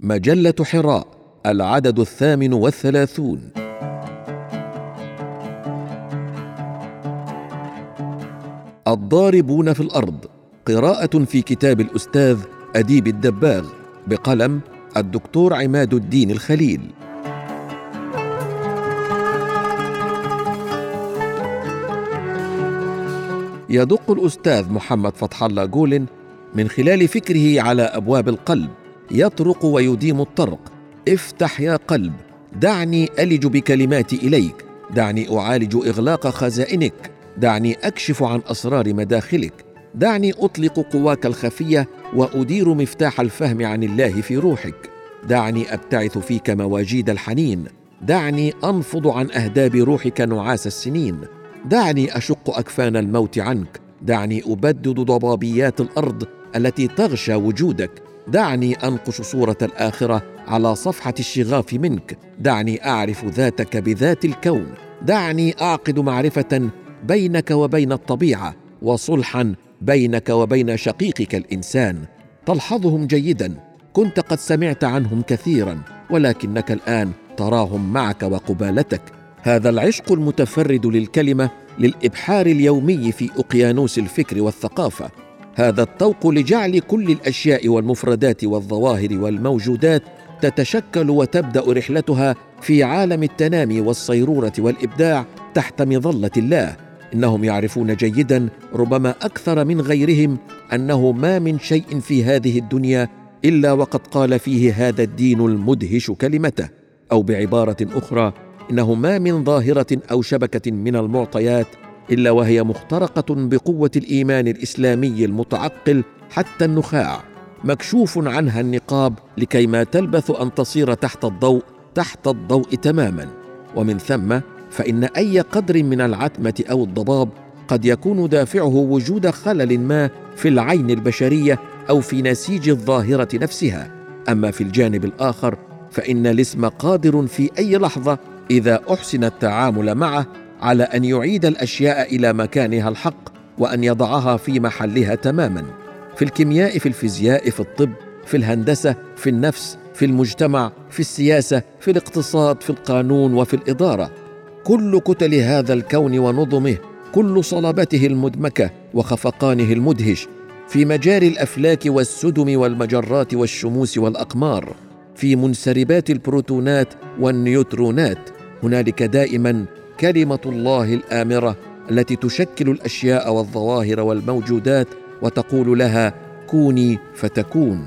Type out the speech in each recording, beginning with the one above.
مجلة حراء العدد الثامن والثلاثون. الضاربون في الأرض قراءة في كتاب الأستاذ أديب الدباغ بقلم الدكتور عماد الدين الخليل. يدق الأستاذ محمد فتح الله جولن من خلال فكره على أبواب القلب. يطرق ويديم الطرق. افتح يا قلب. دعني ألج بكلماتي إليك. دعني أعالج إغلاق خزائنك. دعني أكشف عن أسرار مداخلك. دعني أطلق قواك الخفية وأدير مفتاح الفهم عن الله في روحك. دعني أبتعث فيك مواجيد الحنين. دعني أنفض عن أهداب روحك نعاس السنين. دعني أشق أكفان الموت عنك. دعني أبدد ضبابيات الأرض التي تغشى وجودك. دعني أنقش صورة الآخرة على صفحة الشغاف منك. دعني أعرف ذاتك بذات الكون. دعني أعقد معرفة بينك وبين الطبيعة وصلحا بينك وبين شقيقك الإنسان. تلحظهم جيدا. كنت قد سمعت عنهم كثيرا ولكنك الآن تراهم معك وقبالتك. هذا العشق المتفرد للكلمة للإبحار اليومي في أقيانوس الفكر والثقافة. هذا الطوق لجعل كل الأشياء والمفردات والظواهر والموجودات تتشكل وتبدأ رحلتها في عالم التنامي والصيرورة والإبداع تحت مظلة الله. إنهم يعرفون جيدا ربما أكثر من غيرهم أنه ما من شيء في هذه الدنيا إلا وقد قال فيه هذا الدين المدهش كلمته أو بعبارة أخرى إنه ما من ظاهرة أو شبكة من المعطيات إلا وهي مخترقة بقوة الإيمان الإسلامي المتعقل حتى النخاع مكشوف عنها النقاب لكي ما تلبث أن تصير تحت الضوء تحت الضوء تماما. ومن ثم فإن أي قدر من العتمة أو الضباب قد يكون دافعه وجود خلل ما في العين البشرية أو في نسيج الظاهرة نفسها. أما في الجانب الآخر فإن الاسم قادر في أي لحظة إذا أحسن التعامل معه على أن يعيد الأشياء إلى مكانها الحق وأن يضعها في محلها تماما. في الكيمياء في الفيزياء في الطب في الهندسة في النفس في المجتمع في السياسة في الاقتصاد في القانون وفي الإدارة. كل كتل هذا الكون ونظمه كل صلابته المدمكة وخفقانه المدهش في مجاري الأفلاك والسدم والمجرات والشموس والأقمار في منسربات البروتونات والنيوترونات. هنالك دائما كلمة الله الآمرة التي تشكل الأشياء والظواهر والموجودات وتقول لها كوني فتكون.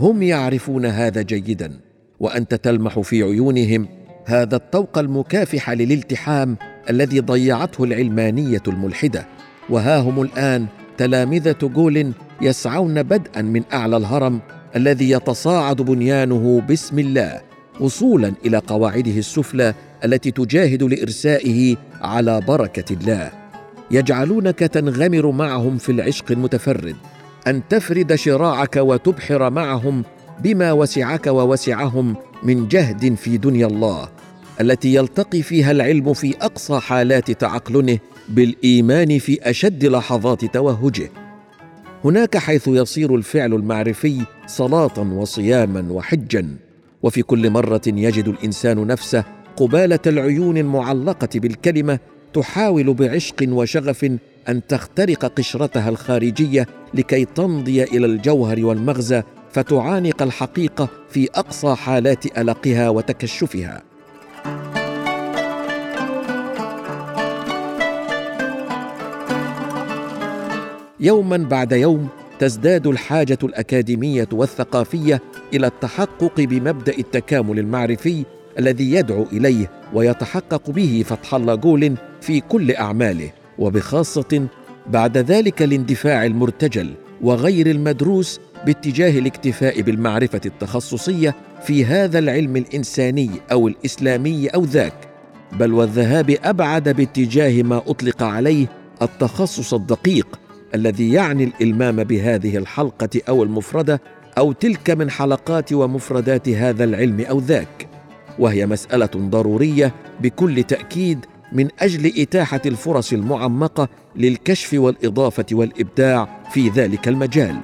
هم يعرفون هذا جيدا وأنت تلمح في عيونهم هذا الطوق المكافح للالتحام الذي ضيعته العلمانية الملحدة. وها هم الآن تلامذة جول يسعون بدءا من أعلى الهرم الذي يتصاعد بنيانه باسم الله وصولا إلى قواعده السفلى التي تجاهد لإرسائه على بركة الله. يجعلونك تنغمر معهم في العشق المتفرد أن تفرد شراعك وتبحر معهم بما وسعك ووسعهم من جهد في دنيا الله التي يلتقي فيها العلم في أقصى حالات تعقلنه بالإيمان في أشد لحظات توهجه. هناك حيث يصير الفعل المعرفي صلاه وصياما وحجا وفي كل مرة يجد الإنسان نفسه قبالة العيون المعلقة بالكلمة تحاول بعشق وشغف أن تخترق قشرتها الخارجية لكي تمضي إلى الجوهر والمغزى فتعانق الحقيقة في أقصى حالات ألقها وتكشفها. يوما بعد يوم تزداد الحاجة الأكاديمية والثقافية إلى التحقق بمبدأ التكامل المعرفي الذي يدعو إليه ويتحقق به فتح الله جول في كل أعماله وبخاصة بعد ذلك الاندفاع المرتجل وغير المدروس باتجاه الاكتفاء بالمعرفة التخصصية في هذا العلم الإنساني أو الإسلامي أو ذاك بل والذهاب أبعد باتجاه ما أطلق عليه التخصص الدقيق الذي يعني الإلمام بهذه الحلقة أو المفردة أو تلك من حلقات ومفردات هذا العلم أو ذاك. وهي مسألة ضرورية بكل تأكيد من أجل إتاحة الفرص المعمقة للكشف والإضافة والإبداع في ذلك المجال.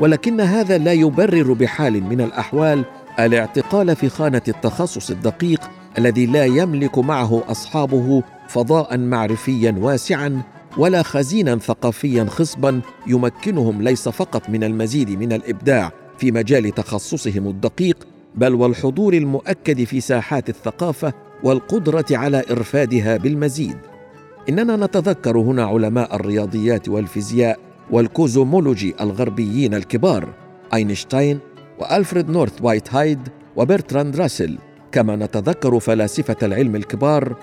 ولكن هذا لا يبرر بحال من الأحوال الاعتقال في خانة التخصص الدقيق الذي لا يملك معه أصحابه فضاء معرفيا واسعا ولا خزينا ثقافيا خصبا يمكنهم ليس فقط من المزيد من الإبداع في مجال تخصصهم الدقيق بل والحضور المؤكد في ساحات الثقافة والقدرة على إرفادها بالمزيد. إننا نتذكر هنا علماء الرياضيات والفيزياء والكوزومولوجي الغربيين الكبار أينشتاين وألفريد نورث وايت هايد وبرتراند راسل كما نتذكر فلاسفة العلم الكبار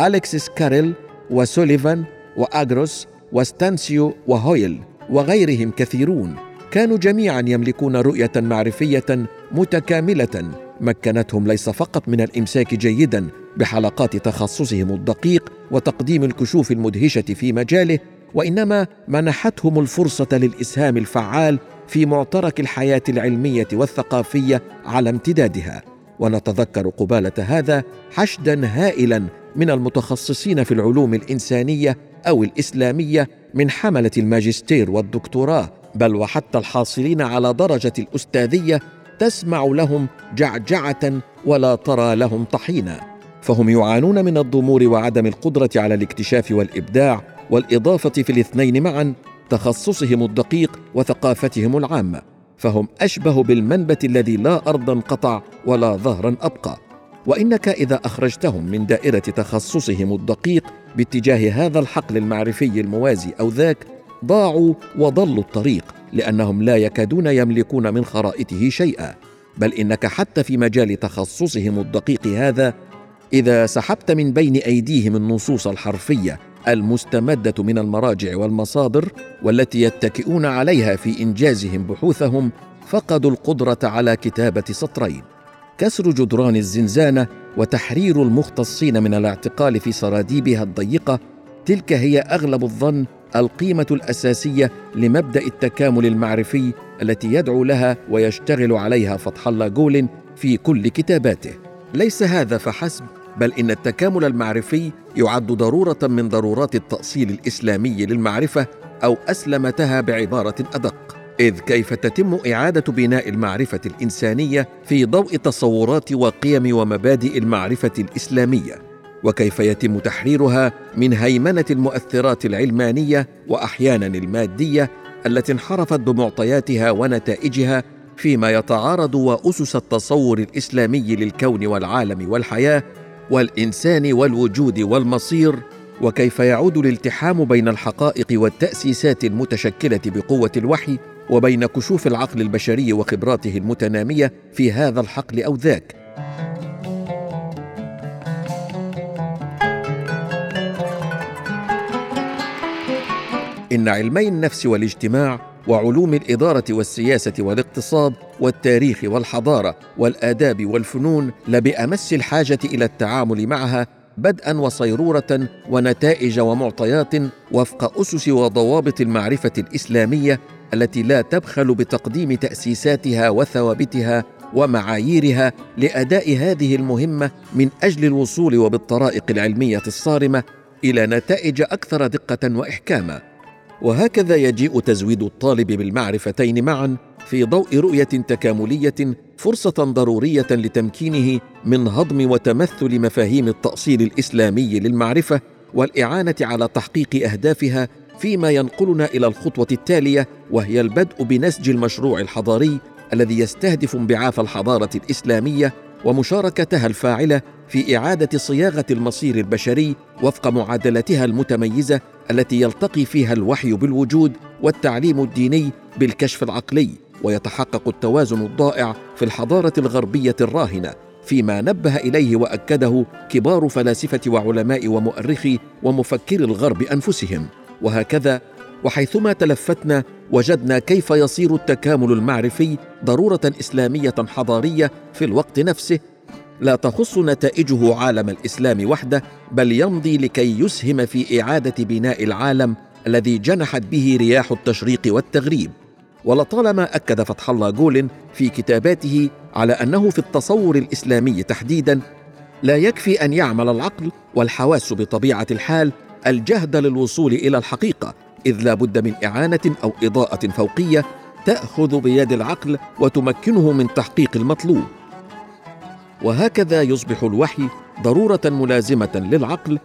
أليكسيس كاريل وسوليفان وأجروس وستانسيو وهويل وغيرهم كثيرون. كانوا جميعا يملكون رؤية معرفية متكاملة مكنتهم ليس فقط من الإمساك جيدا بحلقات تخصصهم الدقيق وتقديم الكشوف المدهشة في مجاله وإنما منحتهم الفرصة للإسهام الفعال في معترك الحياة العلمية والثقافية على امتدادها. ونتذكر قبالة هذا حشدا هائلا من المتخصصين في العلوم الإنسانية أو الإسلامية من حملة الماجستير والدكتوراه. بل وحتى الحاصلين على درجة الأستاذية تسمع لهم جعجعة ولا ترى لهم طحينا فهم يعانون من الضمور وعدم القدرة على الاكتشاف والإبداع والإضافة في الاثنين معا تخصصهم الدقيق وثقافتهم العامة. فهم أشبه بالمنبت الذي لا ارضا قطع ولا ظهرا أبقى. وإنك إذا أخرجتهم من دائرة تخصصهم الدقيق باتجاه هذا الحقل المعرفي الموازي أو ذاك ضاعوا وضلوا الطريق لأنهم لا يكادون يملكون من خرائطه شيئا بل إنك حتى في مجال تخصصهم الدقيق هذا إذا سحبت من بين أيديهم النصوص الحرفية المستمدة من المراجع والمصادر والتي يتكئون عليها في إنجازهم بحوثهم فقدوا القدرة على كتابة سطرين. كسر جدران الزنزانة وتحرير المختصين من الاعتقال في سراديبها الضيقة تلك هي أغلب الظن القيمة الأساسية لمبدأ التكامل المعرفي التي يدعو لها ويشتغل عليها فتح الله جولن في كل كتاباته. ليس هذا فحسب بل إن التكامل المعرفي يعد ضرورة من ضرورات التأصيل الإسلامي للمعرفة أو أسلمتها بعبارة أدق. إذ كيف تتم إعادة بناء المعرفة الإنسانية في ضوء تصورات وقيم ومبادئ المعرفة الإسلامية؟ وكيف يتم تحريرها من هيمنة المؤثرات العلمانية وأحيانا المادية التي انحرفت بمعطياتها ونتائجها فيما يتعارض وأسس التصور الإسلامي للكون والعالم والحياة والإنسان والوجود والمصير وكيف يعود الالتحام بين الحقائق والتأسيسات المتشكلة بقوة الوحي وبين كشوف العقل البشري وخبراته المتنامية في هذا الحقل أو ذاك. إن علمي النفس والاجتماع وعلوم الإدارة والسياسة والاقتصاد والتاريخ والحضارة والآداب والفنون لبأمس الحاجة إلى التعامل معها بدءا وصيرورة ونتائج ومعطيات وفق أسس وضوابط المعرفة الإسلامية التي لا تبخل بتقديم تأسيساتها وثوابتها ومعاييرها لأداء هذه المهمة من أجل الوصول وبالطرائق العلمية الصارمة إلى نتائج أكثر دقة واحكاما. وهكذا يجيء تزويد الطالب بالمعرفتين معا في ضوء رؤية تكاملية فرصة ضرورية لتمكينه من هضم وتمثل مفاهيم التأصيل الإسلامي للمعرفة والإعانة على تحقيق أهدافها فيما ينقلنا إلى الخطوة التالية وهي البدء بنسج المشروع الحضاري الذي يستهدف انبعاث الحضارة الإسلامية ومشاركتها الفاعلة في إعادة صياغة المصير البشري وفق معادلتها المتميزة التي يلتقي فيها الوحي بالوجود والتعليم الديني بالكشف العقلي ويتحقق التوازن الضائع في الحضارة الغربية الراهنة فيما نبه إليه وأكده كبار فلاسفة وعلماء ومؤرخي ومفكري الغرب أنفسهم. وهكذا وحيثما تلفتنا وجدنا كيف يصير التكامل المعرفي ضرورة إسلامية حضارية في الوقت نفسه لا تخص نتائجه عالم الإسلام وحده بل يمضي لكي يسهم في إعادة بناء العالم الذي جنحت به رياح التشريق والتغريب. ولطالما أكد فتح الله جولن في كتاباته على أنه في التصور الإسلامي تحديدا لا يكفي أن يعمل العقل والحواس بطبيعة الحال الجهد للوصول إلى الحقيقة. إذ لا بد من إعانة أو إضاءة فوقية تأخذ بيد العقل وتمكنه من تحقيق المطلوب. وهكذا يصبح الوحي ضرورة ملازمة للعقل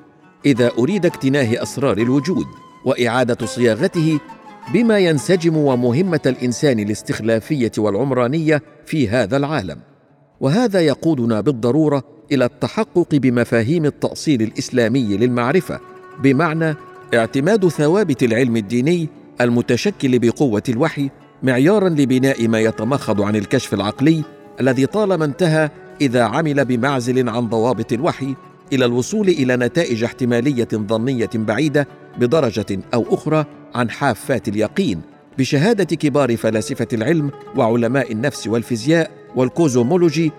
إذا أريد اكتناه أسرار الوجود وإعادة صياغته بما ينسجم ومهمة الإنسان الاستخلافية والعمرانية في هذا العالم. وهذا يقودنا بالضرورة إلى التحقق بمفاهيم التأصيل الإسلامي للمعرفة بمعنى اعتماد ثوابت العلم الديني المتشكل بقوة الوحي معيارا لبناء ما يتمخض عن الكشف العقلي الذي طالما انتهى إذا عمل بمعزل عن ضوابط الوحي إلى الوصول إلى نتائج احتمالية ظنية بعيدة بدرجة أو أخرى عن حافات اليقين بشهادة كبار فلاسفة العلم وعلماء النفس والفيزياء والكوزومولوجي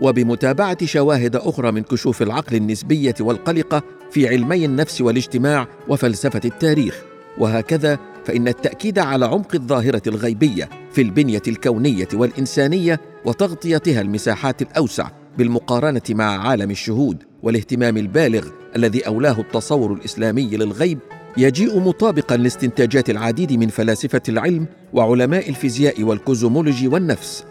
وبمتابعة شواهد أخرى من كشوف العقل النسبية والقلقة في علمي النفس والاجتماع وفلسفة التاريخ. وهكذا فإن التأكيد على عمق الظاهرة الغيبية في البنية الكونية والإنسانية وتغطيتها المساحات الأوسع بالمقارنة مع عالم الشهود والاهتمام البالغ الذي أولاه التصور الإسلامي للغيب يجيء مطابقا لاستنتاجات العديد من فلاسفة العلم وعلماء الفيزياء والكوزومولوجي والنفس.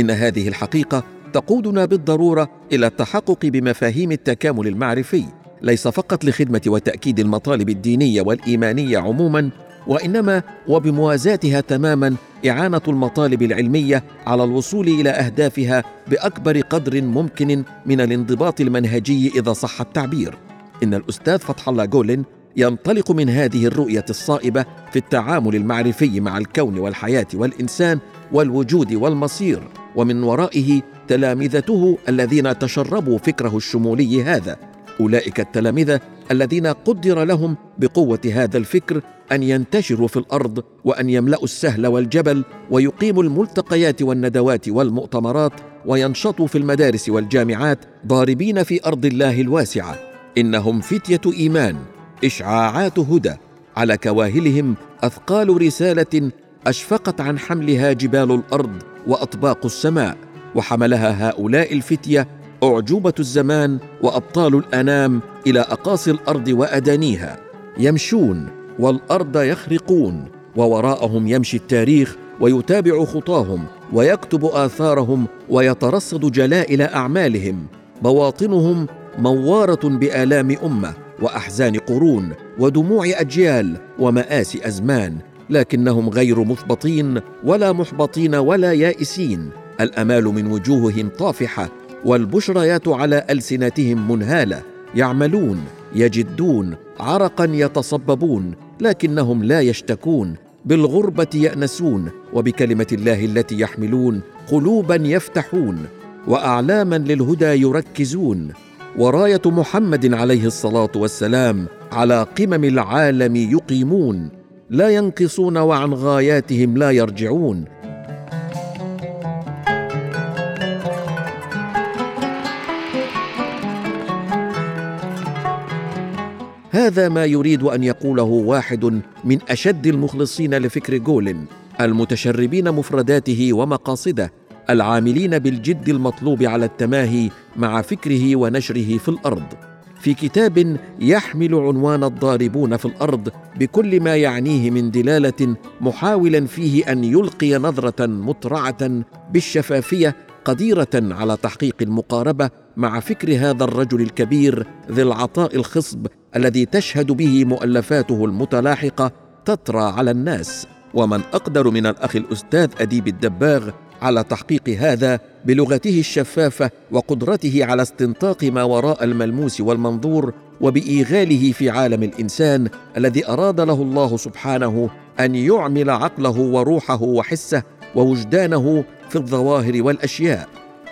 إن هذه الحقيقة تقودنا بالضرورة إلى التحقق بمفاهيم التكامل المعرفي. ليس فقط لخدمة وتأكيد المطالب الدينية والإيمانية عموما وإنما وبموازاتها تماما إعانة المطالب العلمية على الوصول إلى أهدافها بأكبر قدر ممكن من الانضباط المنهجي إذا صح التعبير. إن الأستاذ فتح الله جولن ينطلق من هذه الرؤية الصائبة في التعامل المعرفي مع الكون والحياة والإنسان والوجود والمصير ومن ورائه تلامذته الذين تشربوا فكره الشمولي هذا. أولئك التلامذه الذين قدر لهم بقوة هذا الفكر أن ينتشروا في الأرض وأن يملأوا السهل والجبل ويقيموا الملتقيات والندوات والمؤتمرات وينشطوا في المدارس والجامعات ضاربين في أرض الله الواسعة. إنهم فتية إيمان إشعاعات هدى. على كواهلهم أثقال رسالة أشفقت عن حملها جبال الأرض وأطباق السماء وحملها هؤلاء الفتية أعجوبة الزمان وأبطال الأنام إلى أقاصي الأرض وأدانيها. يمشون والأرض يخرقون ووراءهم يمشي التاريخ ويتابع خطاهم ويكتب آثارهم ويترصد جلائل أعمالهم. بواطنهم موارة بآلام أمة وأحزان قرون ودموع أجيال ومآسي أزمان لكنهم غير مثبطين ولا محبطين ولا يائسين. الأمال من وجوههم طافحة والبشريات على ألسنتهم منهالة يعملون يجدون عرقا يتصببون لكنهم لا يشتكون بالغربة يأنسون وبكلمة الله التي يحملون قلوبا يفتحون واعلاما للهدى يركزون. وراية محمد عليه الصلاة والسلام على قمم العالم يقيمون لا ينقصون وعن غاياتهم لا يرجعون. هذا ما يريد أن يقوله واحد من أشد المخلصين لفكر جولن المتشربين مفرداته ومقاصده العاملين بالجد المطلوب على التماهي مع فكره ونشره في الأرض. في كتاب يحمل عنوان الضاربون في الأرض بكل ما يعنيه من دلالة محاولا فيه أن يلقي نظرة مطرعة بالشفافية قديرة على تحقيق المقاربة مع فكر هذا الرجل الكبير ذي العطاء الخصب الذي تشهد به مؤلفاته المتلاحقة تطرى على الناس. ومن أقدر من الأخ الأستاذ أديب الدباغ على تحقيق هذا بلغته الشفافة وقدرته على استنطاق ما وراء الملموس والمنظور وبإيغاله في عالم الإنسان الذي أراد له الله سبحانه أن يعمل عقله وروحه وحسه ووجدانه في الظواهر والأشياء.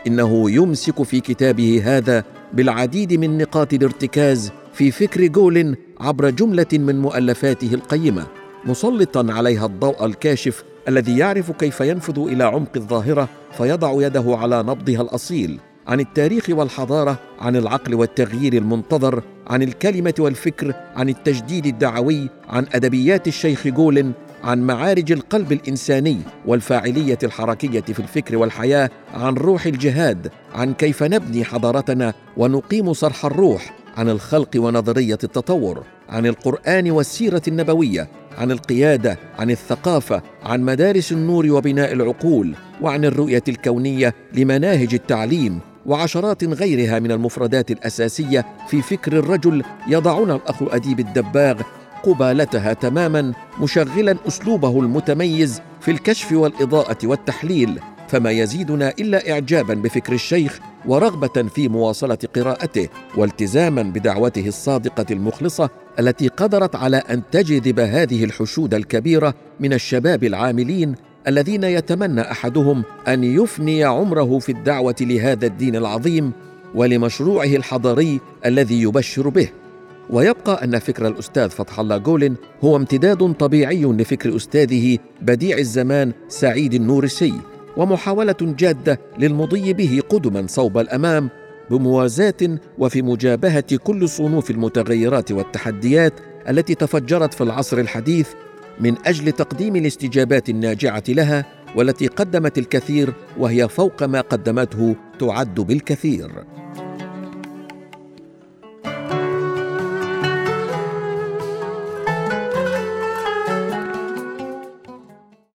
إنه يمسك في كتابه هذا بالعديد من نقاط الارتكاز في فكر جول عبر جملة من مؤلفاته القيمة مسلطا عليها الضوء الكاشف الذي يعرف كيف ينفذ إلى عمق الظاهرة فيضع يده على نبضها الأصيل عن التاريخ والحضارة عن العقل والتغيير المنتظر عن الكلمة والفكر عن التجديد الدعوي عن أدبيات الشيخ جولن عن معارج القلب الإنساني والفاعلية الحركية في الفكر والحياة عن روح الجهاد عن كيف نبني حضارتنا ونقيم صرح الروح عن الخلق ونظرية التطور عن القرآن والسيرة النبوية عن القيادة عن الثقافة عن مدارس النور وبناء العقول وعن الرؤية الكونية لمناهج التعليم وعشرات غيرها من المفردات الأساسية في فكر الرجل يضعنا الأخ أديب الدباغ قبالتها تماما مشغلا أسلوبه المتميز في الكشف والإضاءة والتحليل. فما يزيدنا إلا اعجابا بفكر الشيخ ورغبة في مواصلة قراءته والتزاما بدعوته الصادقة المخلصة التي قدرت على أن تجذب هذه الحشود الكبيرة من الشباب العاملين الذين يتمنى أحدهم أن يفني عمره في الدعوة لهذا الدين العظيم ولمشروعه الحضاري الذي يبشر به. ويبقى أن فكر الأستاذ فتح الله جولن هو امتداد طبيعي لفكر أستاذه بديع الزمان سعيد النورسي. ومحاولة جادة للمضي به قدما صوب الأمام بموازاة وفي مجابهة كل صنوف المتغيرات والتحديات التي تفجرت في العصر الحديث من أجل تقديم الاستجابات الناجعة لها والتي قدمت الكثير وهي فوق ما قدمته تعد بالكثير.